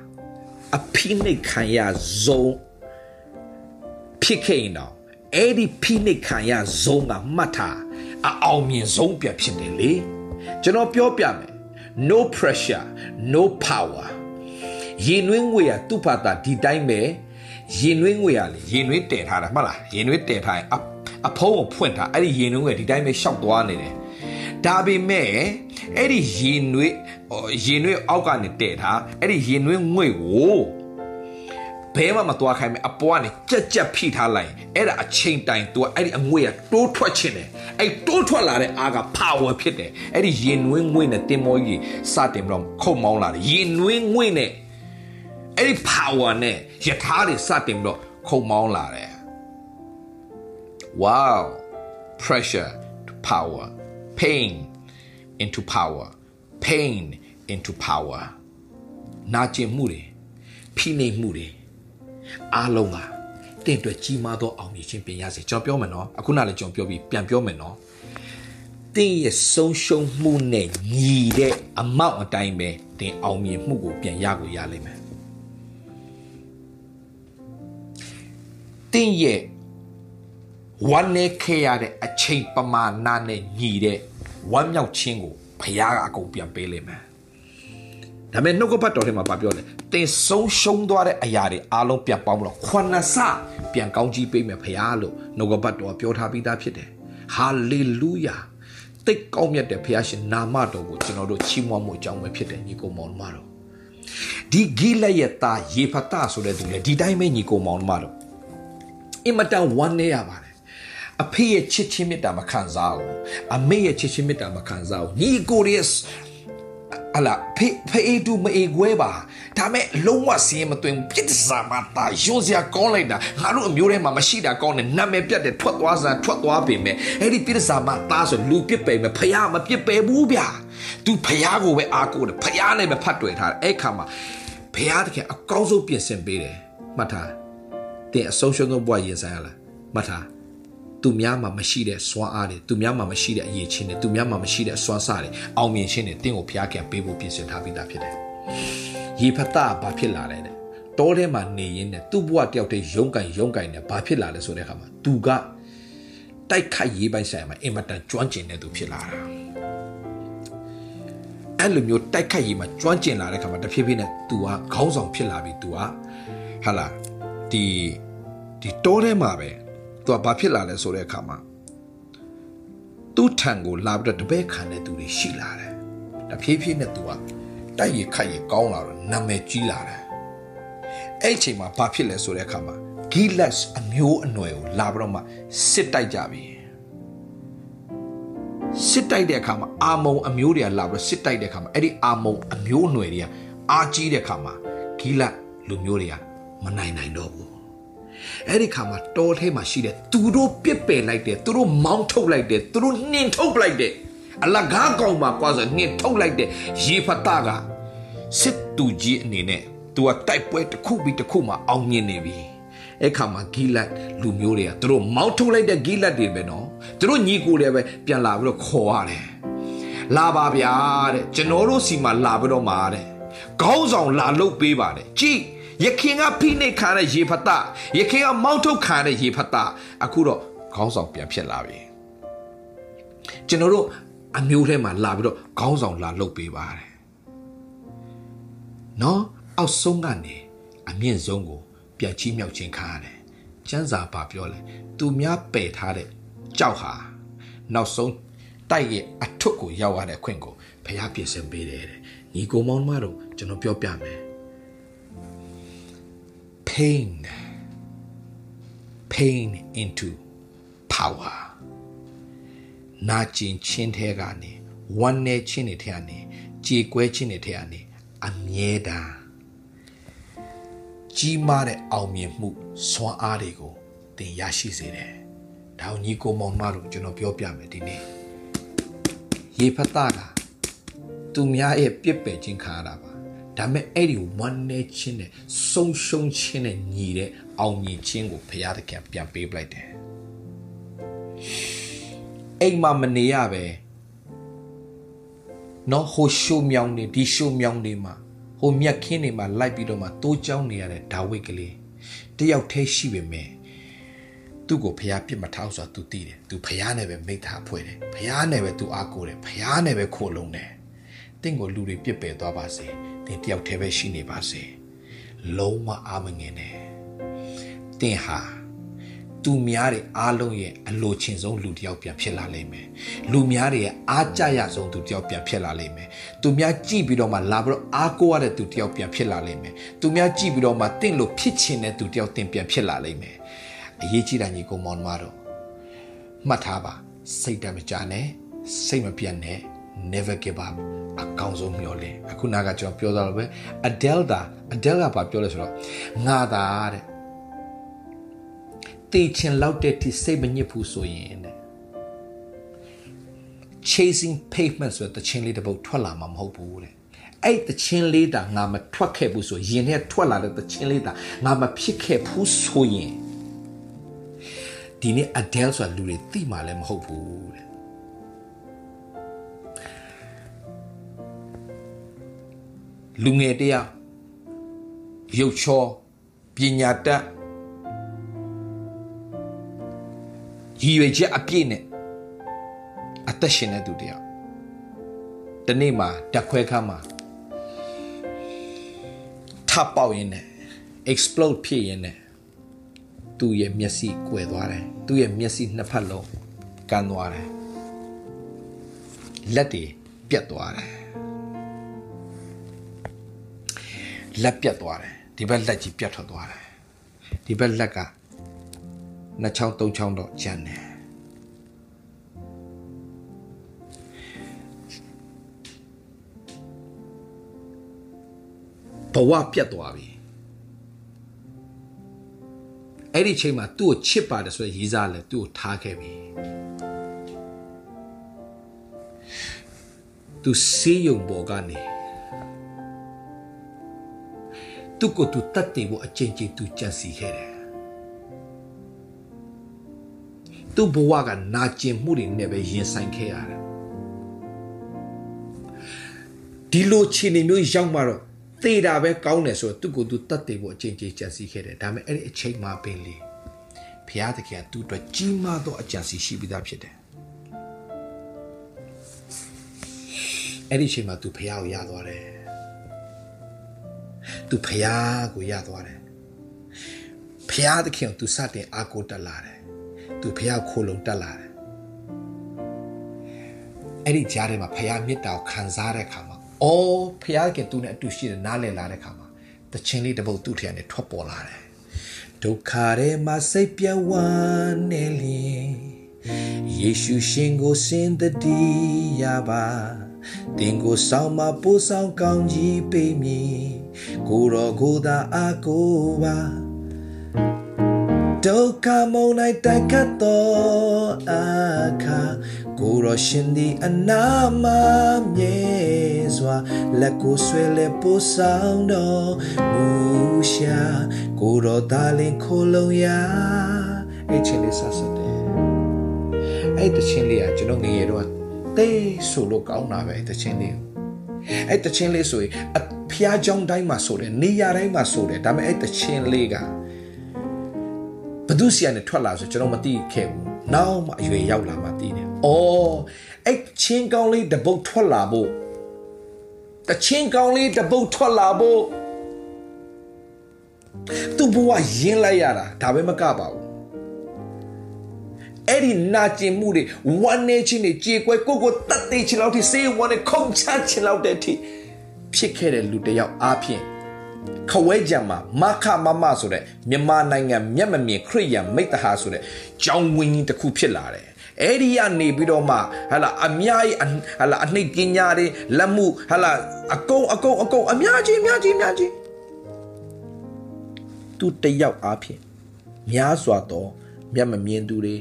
အဖိနှိတ်ခံရဆုံးဖြစ်ခဲ့ရင်တော့အဲ့ဒီဖိနှိတ်ခံရဆုံးကမှတ်ထားအအောင်မြင်ဆုံးပြဖြစ်တယ်လေကျွန်တော်ပြောပြမယ် no pressure no power ရင်နှွေးငွေရသူ့ဘာသာဒီတိုင်းပဲရင်နွေးငွေရလေရင်နွေးတည်ထားတာမှတ်လားရင်နွေးတည်ထားရင်အဖုံးကိုဖွင့်ထားအဲ့ဒီရင်နွေးငွေဒီတိုင်းပဲရှောက်သွားနေတယ်ဒါပေမဲ့အဲ့ဒီရင်နွေးရင်နွေးအောက်ကနေတည်ထားအဲ့ဒီရင်နွေးငွေကို ဘဲမှမသွားခိုင်းမယ်အပွားနေကြက်ကြက်ဖိထားလိုက်အဲ့ဒါအချိန်တိုင် तू အဲ့ဒီအငွေကတိုးထွက်ခြင်းတယ်အဲ့တိုးထွက်လာတဲ့အားက power ဖြစ်တယ်အဲ့ဒီရင်နွေးငွေနဲ့တင်မောကြီးစတင်ပြီးတော့ခုတ်မောင်းလာတယ်ရင်နွေးငွေနဲ့အဲ့ဒီ power နဲ့ယထာတွေစတင်ပြီးတော့ခုတ်မောင်းလာတယ် wow pressure to power pain into power pain into power နာကျင်မှုတွေဖိနှိပ်မှုတွေ အားလုံးကတင့်အတွက်ကြီးမားသောအောင်မြင်ခြင်းပြင်ရစေကျွန်တော်ပြောမယ်နော်အခုနလည်းကျွန်တော်ပြောပြီးပြန်ပြောမယ်နော်တင်းရဲ့ဆုံးရှုံးမှုနဲ့ညီတဲ့အမောက်အတိုင်းပဲတင်အောင်မြင်မှုကိုပြန်ရကိုရလိမ့်မယ်တင်းရဲ့ဝမ်းနေခဲ့ရတဲ့အချိန်ပမာဏနဲ့ညီတဲ့ဝမ်းမြောက်ခြင်းကိုဖခင်ကအကုန်ပြန်ပေးလိမ့်မယ် ဒါပေမဲ့နှုတ်ကပတ်တော်ထဲမှာဗာပြောတယ်တင်ဆုံးရှုံးသွားတဲ့အရာတွေအားလုံးပြန်ပေါင်းလို့ခွနဆပြန်ကောင်းကြီးပေးမယ်ဖခင်လို့နှုတ်ကပတ်တော်ပြောထားပြီးသားဖြစ်တယ်ဟာလေလုယာတိတ်ကောင်းမြတ်တဲ့ဖခင်ရှင်နာမတော်ကိုကျွန်တော်တို့ချီးမွမ်းမှုအကြောင်းပဲဖြစ်တယ်ညီကိုမောင်မတော်ဒီဂိလက်ရဲ့သားယေဖတဆိုတဲ့သူလေဒီတိုင်းပဲညီကိုမောင်မတော်အင်မတန်ဝမ်းနေရပါတယ်အဖေရဲ့ချစ်ချင်းမေတ္တာမခံစားဘူးအမေရဲ့ချစ်ချင်းမေတ္တာမခံစားဘူးညီကိုရဲ့ အလာဖေဖေတူမအေခွဲပါဒါမဲ့လုံးဝစီရင်မသွင်းပြစ်စားမတာရုံးစရာကောင်းလိုက်တာငါတို့အမျိုးထဲမှာမရှိတာကောင်းတယ်နာမည်ပြတ်တယ်ထွက်သွားစားထွက်သွားပေမဲ့အဲ့ဒီပြစ်စားမတာဆိုလူပြစ်ပေမဲ့ဖယားမပြစ်ပေဘူးဗျာ तू ဖယားကိုပဲအားကိုးတယ်ဖယားနဲ့ပဲဖတ်တွေ့ထားတယ်အဲ့ခါမှာဖယားတကယ်အကောင်းဆုံးပြင်ဆင်ပေးတယ်မှတ်ထားတင်အဆုံးရှုံးဆုံးဘဝရင်ဆိုင်ရလားမှတ်ထား သူများမှာမရှိတဲ့စွမ်းအားတွေသူများမှာမရှိတဲ့အရေးချင်းတွေသူများမှာမရှိတဲ့စွမ်းစားတွေအောင်မြင်ခြင်းတွေတင့်ကိုဖျားခံပေးဖို့ပြင်ဆင်ထားပြီးသားဖြစ်တယ်။ရေဖတ်တာဘာဖြစ်လာလဲတဲ့။တောထဲမှာနေရင်းနဲ့သူ့ဘဝတယောက်တည်းရုံးကန်ရုံးကန်နဲ့ဘာဖြစ်လာလဲဆိုတဲ့အခါမှာသူကတိုက်ခိုက်ရေးပိုင်းဆိုင်မှာအင်မတန်ကျွမ်းကျင်တဲ့သူဖြစ်လာတာ။အဲ့လိုမျိုးတိုက်ခိုက်ရေးမှာကျွမ်းကျင်လာတဲ့အခါမှာတဖြည်းဖြည်းနဲ့ तू ကခေါင်းဆောင်ဖြစ်လာပြီ तू ကဟာလာဒီဒီတောထဲမှာပဲ သူကဘာဖြစ်လာလဲဆိုတဲ့အခါမှာသူ့ထံကိုလာပြီးတော့တပည့်ခံတဲ့သူတွေရှိလာတယ်။တဖြည်းဖြည်းနဲ့သူကတိုက်ရခိုက်ရကောင်းလာတော့နာမည်ကြီးလာတယ်။အဲ့ချိန်မှာဘာဖြစ်လဲဆိုတဲ့အခါမှာဂီလက်စ်အမျိုးအနွယ်ကိုလာပြီးတော့မှစစ်တိုက်ကြပြီ။စစ်တိုက်တဲ့အခါမှာအာမုံအမျိုးတွေကလာပြီးစစ်တိုက်တဲ့အခါမှာအဲ့ဒီအာမုံအမျိုးအနွယ်တွေကအာကြီးတဲ့အခါမှာဂီလက်လူမျိုးတွေကမနိုင်နိုင်တော့ဘူး အဲ့ဒီခါမှာတောထဲမှာရှိတဲ့သူတို့ပြစ်ပယ်လိုက်တယ်သူတို့မောင်းထုတ်လိုက်တယ်သူတို့နှင်ထုတ်လိုက်တယ်အလကားကောင်မှာကွာဆိုနှင်ထုတ်လိုက်တဲ့ရေဖတ်တာကစစ်တူကြီးအနေနဲ့သူကတိုက်ပွဲတစ်ခုပြီးတစ်ခုမှအောင်မြင်နေပြီအဲ့ခါမှာဂီလတ်လူမျိုးတွေကသူတို့မောင်းထုတ်လိုက်တဲ့ဂီလတ်တွေပဲနော်သူတို့ညီကိုတွေပဲပြန်လာပြီးတော့ခေါ်ရတယ်လာပါဗျာတဲ့ကျွန်တော်တို့စီမှာလာပြီးတော့มาတဲ့ခေါင်းဆောင်လာလုတ်ပေးပါတယ်ကြည့် ယခင်ကဖိနှိပ်ခံတဲ့ရေဖတ်တာယခင်ကမောင်းထုတ်ခံတဲ့ရေဖတ်တာအခုတော့ခေါင်းဆောင်ပြန်ဖြစ်လာပြီကျွန်တော်တို့အမျိုးထဲမှာလာပြီးတော့ခေါင်းဆောင်လာလုပ်ပေးပါတယ်နော်အောက်ဆုံးကနေအမြင့်ဆုံးကိုပြန်ချီးမြှောက်ခြင်းခံရတယ်ကျမ်းစာပါပြောလဲသူများပယ်ထားတဲ့ကြောက်ဟာနောက်ဆုံးတိုက်ရဲ့အထွတ်ကိုရောက်ရတဲ့အခွင့်ကိုဘုရားပြင်ဆင်ပေးတယ်တဲ့ညီကိုမောင်မတို့ကျွန်တော်ပြောပြမယ် pain pain into power နာကျင်ချင်းထဲကနေဝမ်းနေချင်းတွေထဲကနေကြေကွဲချင်းတွေထဲကနေအမြဲတမ်းကြီးမားတဲ့အောင်မြင်မှုစွမ်းအားတွေကိုသင်ရရှိစေတယ်။ဒါကိုညီကိုမောင်မတို့ကျွန်တော်ပြောပြမယ်ဒီနေ့။ရေဖတ်တာကသူများရဲ့ပြစ်ပယ်ခြင်းခံရတာပါ ဒါပေမဲ့အဲ့ဒီဝမ်းနေခြင်းနဲ့ဆုံးရှုံးခြင်းနဲ့ညီတဲ့အောင်မြင်ခြင်းကိုဘုရားသခင်ပြန်ပေးပလိုက်တယ်အိမ်မှာမနေရပဲနော်ဟိုရှုံမြောင်းနေဒီရှုံမြောင်းနေမှာဟိုမြက်ခင်းနေမှာလိုက်ပြီးတော့မှတိုးကြောင်းနေရတဲ့ဒါဝိဒ်ကလေးတယောက်တည်းရှိပေမဲ့သူ့ကိုဖះပြစ်မထားဆိုတာ तू သိတယ် तू ဖះနဲ့ပဲမိသားဖွဲ့တယ်ဖះနဲ့ပဲ तू အားကိုးတယ်ဖះနဲ့ပဲခိုလုံတယ်တင့်ကိုလူတွေပြစ်ပယ်သွားပါစေ သင်တယောက်တည်းပဲရှိနေပါစေလုံးဝအာမငင်နဲ့တင်ဟာသူများတွေအားလုံးရဲ့အလိုချင်ဆုံးလူတစ်ယောက်ပြန်ဖြစ်လာလိမ့်မယ်လူများတွေရဲ့အားကြရဆုံးသူတစ်ယောက်ပြန်ဖြစ်လာလိမ့်မယ်သူများကြည့်ပြီးတော့မှလာပြီးတော့အားကိုးရတဲ့သူတစ်ယောက်ပြန်ဖြစ်လာလိမ့်မယ်သူများကြည့်ပြီးတော့မှတင့်လို့ဖြစ်ချင်တဲ့သူတစ်ယောက်တင်ပြန်ဖြစ်လာလိမ့်မယ်အရေးကြီးတာညီကောင်မောင်မတော်မှတ်ထားပါစိတ်တမကြနဲ့စိတ်မပြတ်နဲ့ never give up အကောင်းဆုံးမျှော်လင့်အခုနာကကျွန်တော်ပြောသားလို့ပဲ Adele တာ Adele ကဘာပြောလဲဆိုတော့ငါသာတဲ့တေချင်လောက်တဲ့ထိစိတ်မညစ်ဘူးဆိုရင်တဲ့ chasing pavement ဆိုတဲ့ချင်းလေးတစ်ပုတ်ထွက်လာမှာမဟုတ်ဘူးတဲ့အဲ့တချင်းလေးတာငါမထွက်ခဲ့ဘူးဆိုရင်နဲ့ထွက်လာတဲ့တချင်းလေးတာငါမဖြစ်ခဲ့ဘူးဆိုရင်ဒီနေ့ Adele ဆိုတာလူတွေသိမှလည်းမဟုတ်ဘူးတဲ့ လူငယ်တယောက်ရုပ်ချောပညာတတ်ရည်ရွယ်ချက်အပြည့်နဲ့အသက်ရှင်တဲ့သူတယောက်တနေ့မှာတက်ခွဲခါမှာထပေါက်ရင်းနဲ့ explode ဖြစ်ရင်းနဲ့သူ့ရဲ့မျက်စိကွယ်သွားတယ်သူ့ရဲ့မျက်စိနှစ်ဖက်လုံးကန်းသွားတယ်လက်တွေပြတ်သွားတယ် လက်ပြတ်သွားတယ်ဒီဘက်လက်ကြီးပြတ်ထွက်သွားတယ်ဒီဘက်လက်ကနှစ်ချောင်းသုံးချောင်းတော့ကျန်တယ်ဘဝပြတ်သွားပြီအဲ့ဒီချိန်မှာသူ့ကိုချစ်ပါတယ်ဆိုရရေးစားလဲသူ့ကိုထားခဲ့ပြီသူစေးယုံပေါ်ကနေ သူ့ကိုသူတတ်တယ်ဖို့အချိန်ချင်းသူကြံစီခဲ့တယ်သူ့ဘဝကနာကျင်မှုတွေနဲ့ပဲရင်ဆိုင်ခဲ့ရတယ်ဒီလိုခြေနေမျိုးရောက်မှတော့သေတာပဲကောင်းတယ်ဆိုတော့သူ့ကိုသူတတ်တယ်ဖို့အချိန်ချင်းကြံစီခဲ့တယ်ဒါပေမဲ့အဲ့ဒီအချိန်မှပင်လေဘုရားသခင်ကသူ့အတွက်ကြီးမားသောအကြံစီရှိပြီးသားဖြစ်တယ်အဲ့ဒီအချိန်မှာသူဘုရားကိုရသွားတယ် သူဖျားကိုရသွားတယ်ဖျားသခင်ကိုသူစတင်အားကိုးတက်လာတယ်သူဖျားခိုးလုံတက်လာတယ်အဲ့ဒီကြားထဲမှာဖျားမေတ္တာကိုခံစားတဲ့အခါမှာအော်ဖျားကသူနဲ့အတူရှိတယ်နားလည်လာတဲ့အခါမှာတခြင်းလေးတစ်ပုတ်သူ့ထံနဲ့ထွက်ပေါ်လာတယ်ဒုက္ခထဲမှာစိတ်ပြဝမ်းနေလျင်ယေရှုရှင်ကိုစင်တတိရပါတင်ကိုဆောင်မပို့ဆောင်ကောင်းကြီးပေးမည် ကိုတော်ကိုသာအာကိုပါဒုက္ခမုန်၌တိုက်ခတ်သောအခါကိုတော်ရှင်သည်အနာမမြဲစွာလက်ကိုဆွဲလဲပို့ဆောင်တော်မူရှာကိုတော်သားလင်ခိုလုံရာအဲ့ချင်းလေးဆက်ဆက်တယ်အဲ့တချင်းလေးကကျွန်တော်ငယ်ရတော့တေးဆိုလို့ကောင်းတာပဲတချင်းလေး အဲ့တခြင်းလေးဆိုရင်အဖျားကြောင်းတိုင်းမှာဆိုတယ်နေရာတိုင်းမှာဆိုတယ်ဒါပေမဲ့အဲ့တခြင်းလေးကဘသူစီကနေထွက်လာဆိုကျွန်တော်မသိခဲ့ဘူးနောက်မှအရွယ်ရောက်လာမှသိတယ်ဩအဲ့ချင်းကောင်းလေးတပုတ်ထွက်လာဖို့တချင်းကောင်းလေးတပုတ်ထွက်လာဖို့သူ့ဘဝရင်းလိုက်ရတာဒါပဲမကပါဘူး အဲ့ဒီနာကျင်မှုတွေဝမ်းနေခြင်းတွေကြေကွဲကိုကိုတတ်သိချင်လောက်ထိစေးဝမ်းနဲ့ခုန်ချချင်လောက်တဲ့အထိဖြစ်ခဲ့တဲ့လူတယောက်အားဖြင့်ခဝဲကြံမှာမခမမဆိုတဲ့မြန်မာနိုင်ငံမျက်မမြင်ခရိယံမိတ္တဟာဆိုတဲ့ကြောင်းဝင်းကြီးတစ်ခုဖြစ်လာတယ်အဲ့ဒီကနေပြီးတော့မှဟလာအများကြီးဟလာအနှိတ်ပညာတွေလက်မှုဟလာအကုန်အကုန်အကုန်အများကြီးအများကြီးအများကြီးသူတယောက်အားဖြင့်များစွာသောမျက်မမြင်သူတွေ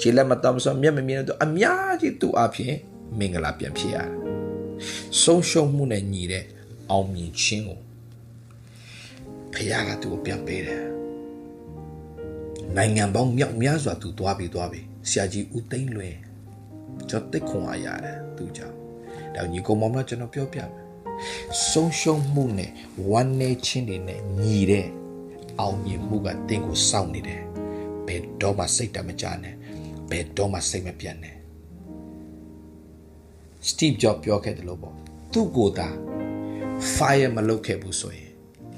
ခြေလက်မတော်မစောမျက်မမြင်သူအများကြီးသူအားဖြင့်မင်္ဂလာပြန်ဖြစ်ရတယ်ဆုံးရှုံးမှုနဲ့ညီတဲ့အောင်မြင်ခြင်းကိုဖခင်ကသူ့ကိုပြန်ပေးတယ်နိုင်ငံပေါင်းမြောက်များစွာသူသွားပြီးသွားပြီးဆရာကြီးဦးသိန်းလွင်ကျွန်တော်သိခွန်အားရတယ်သူကြောင့်ဒါညီကောင်မောင်မကျွန်တော်ပြောပြမယ်ဆုံးရှုံးမှုနဲ့ဝမ်းနည်းခြင်းတွေနဲ့ညီတဲ့အောင်မြင်မှုကတင်းကိုစောင့်နေတယ်ဘယ်တော့မှစိတ်တမကြနဲ့ ဘယ်တော့မှစိတ်မပြတ်နဲ့ Steve Jobs ပြောခဲ့တယ်လို့ပေါ့သူ့ကိုယ်သာ fire မလုပ်ခဲ့ဘူးဆိုရင်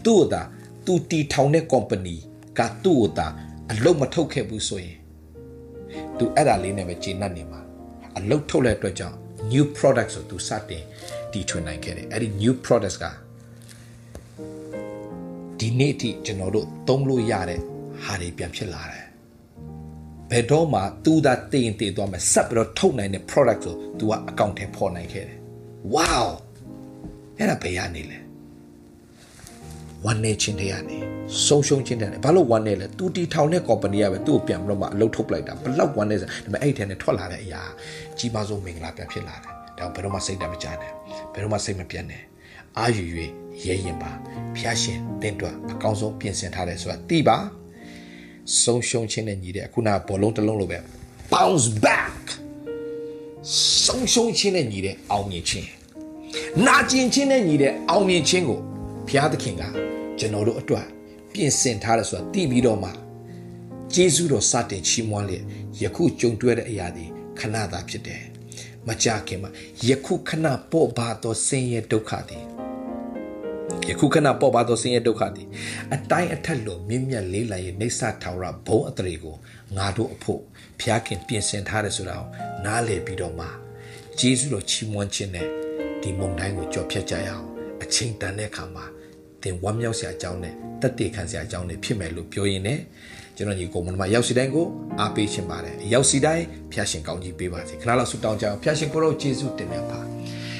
သူ့ကိုယ်သာသူတီထောင်တဲ့ company ကသူ့ကိုတာအလုတ်မထုတ်ခဲ့ဘူးဆိုရင် तू အဲ့ဒါလေးနဲ့ပဲဂျင်းနှက်နေမှာအလုတ်ထုတ်တဲ့အတွက်ကြောင့် new product ဆို तू စတင်တီထွင်နိုင်ခဲ့တယ်အဲ့ဒီ new products ကဒီနေ့အထိကျွန်တော်တို့သုံးလို့ရတဲ့ဟာတွေပြန်ဖြစ်လာတယ် ဘယ်တော့မှ तू သာတည်ရင်တည်သွားမယ်ဆက်ပြီးတော့ထုတ်နိုင်တဲ့ product ကို तू ကအကောင့်ထဲပေါ်နိုင်ခဲ့တယ် wow အဲ့ဒါဘယ်ရနေလဲဝမ်းနေချင်းတွေကနေဆုံးရှုံးချင်းတွေဘာလို့ဝမ်းနေလဲသူတီထောင်တဲ့ company ကပဲသူ့ကိုပြန်ပြီးတော့မှအလုပ်ထုတ်ပလိုက်တာဘလောက်ဝမ်းနေစဒါပေမဲ့အဲ့ဒီထဲနဲ့ထွက်လာတဲ့အရာကြီးမားဆုံးမင်္ဂလာပြန်ဖြစ်လာတယ်ဒါဘယ်တော့မှစိတ်တမကြနဲ့ဘယ်တော့မှစိတ်မပြတ်နဲ့အာယူ၍ရဲရင်ပါဖျားရှင်တင်းတွက်အကောင်းဆုံးပြင်ဆင်ထားတယ်ဆိုတာသိပါ ဆုံးရှုံးခြင်းနဲ့ညီတဲ့အခုနဘောလုံးတစ်လုံးလိုပဲ bounce back ဆုံးရှုံးခြင်းနဲ့ညီတဲ့အောင်မြင်ခြင်းနာကျင်ခြင်းနဲ့ညီတဲ့အောင်မြင်ခြင်းကိုဘုရားသခင်ကကျွန်တော်တို့အတွက်ပြင်ဆင်ထားတယ်ဆိုတာသိပြီးတော့မှဂျေဇုတော်စတင်ချီးမွမ်းလျက်ယခုကြုံတွေ့တဲ့အရာတွေခဏသာဖြစ်တယ်မကြခင်မှာယခုခဏပေါ့ပါသောဆင်းရဲဒုက္ခသည် ယခုခဏပေါ့ပါသောဆင်းရဲဒုက္ခသည်အတိုင်းအထက်လိုမြင့်မြတ်လေးလာရဲ့နေဆထာဝရဘုံအတရေကိုငါတို့အဖို့ဖျားခင်ပြင်ဆင်ထားတယ်ဆိုတာကိုနားလည်ပြီးတော့မှဂျေဇုတော်ချီးမွမ်းခြင်းနဲ့ဒီမုန်တိုင်းကိုကြော်ဖြတ်ကြရအောင်အချိန်တန်တဲ့အခါမှာသင်ဝမ်းမြောက်စရာအကြောင်းနဲ့တက်တည်ခံစရာအကြောင်းတွေဖြစ်မယ်လို့ပြောရင်းနဲ့ကျွန်တော်ညီကိုမနမရောက်စီတိုင်းကိုအားပေးခြင်းပါတယ်ရောက်စီတိုင်းဖျားရှင်ကောင်းကြီးပေးပါစေခဏလောက်ဆုတောင်းကြအောင်ဖျားရှင်ကိုရောယေရှုတင်မြတ်ပါ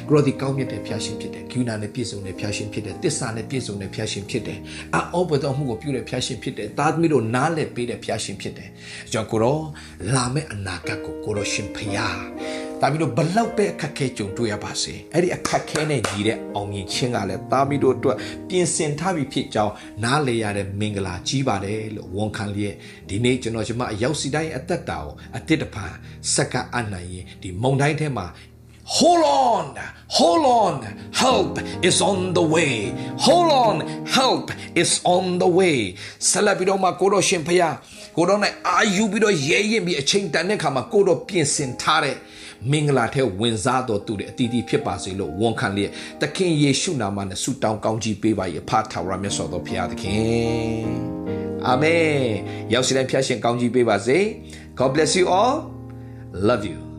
ကိုရောဒီကောင်းမြတ်တဲ့ဖျားရှင်ဖြစ်တယ်ဂိူနာနဲ့ပြည့်စုံတဲ့ဖျားရှင်ဖြစ်တယ်တစ္ဆာနဲ့ပြည့်စုံတဲ့ဖျားရှင်ဖြစ်တယ်အောဘတော်မှုကိုပြုတဲ့ဖျားရှင်ဖြစ်တယ်သားသမီးတို့နားလည်ပေးတဲ့ဖျားရှင်ဖြစ်တယ်ကျွန်တော်ကိုရောလာမယ့်အနာဂတ်ကိုကိုရောရှင်ဖျားတာမီတို့ဘလောက်ပဲအခက်ခဲကြုံတွေ့ရပါစေအဲ့ဒီအခက်ခဲနဲ့ညီတဲ့အောင်မြင်ခြင်းကလည်းတာမီတို့အတွက်ပြင်ဆင်ထားပြီးဖြစ်ကြောင်းနားလေရတဲ့မင်္ဂလာကြီးပါတယ်လို့ဝန်ခံလျက်ဒီနေ့ကျွန်တော်ကျွန်မအရောက်စီတိုင်းအသက်တာကိုအတစ်တပံစက္ကအနိုင်ရင်ဒီမုံတိုင်းထဲမှာ Hold on, hold on, help is on the way. Hold on, help is on the way. ဆက်လက်ပြီးတော့မှကိုတော့ရှင်ဖျားကိုတော့နဲ့အာယူပြီးတော့ရဲရင်ပြီးအချိန်တန်တဲ့ခါမှာကိုတော့ပြင်ဆင်ထားတဲ့မင်္ဂလာထဲဝင်စားတော်သူတွေအတီးတီးဖြစ်ပါစေလို့ဝန်ခံလျက်သခင်ယေရှုနာမနဲ့ဆုတောင်းကောင်းကြီးပေးပါ၏အဖထာဝရမြတ်စွာသောဘုရားသခင်အာမင်ရောက်စီတိုင်းဖျားရှင်ကောင်းကြီးပေးပါစေ God bless you all love you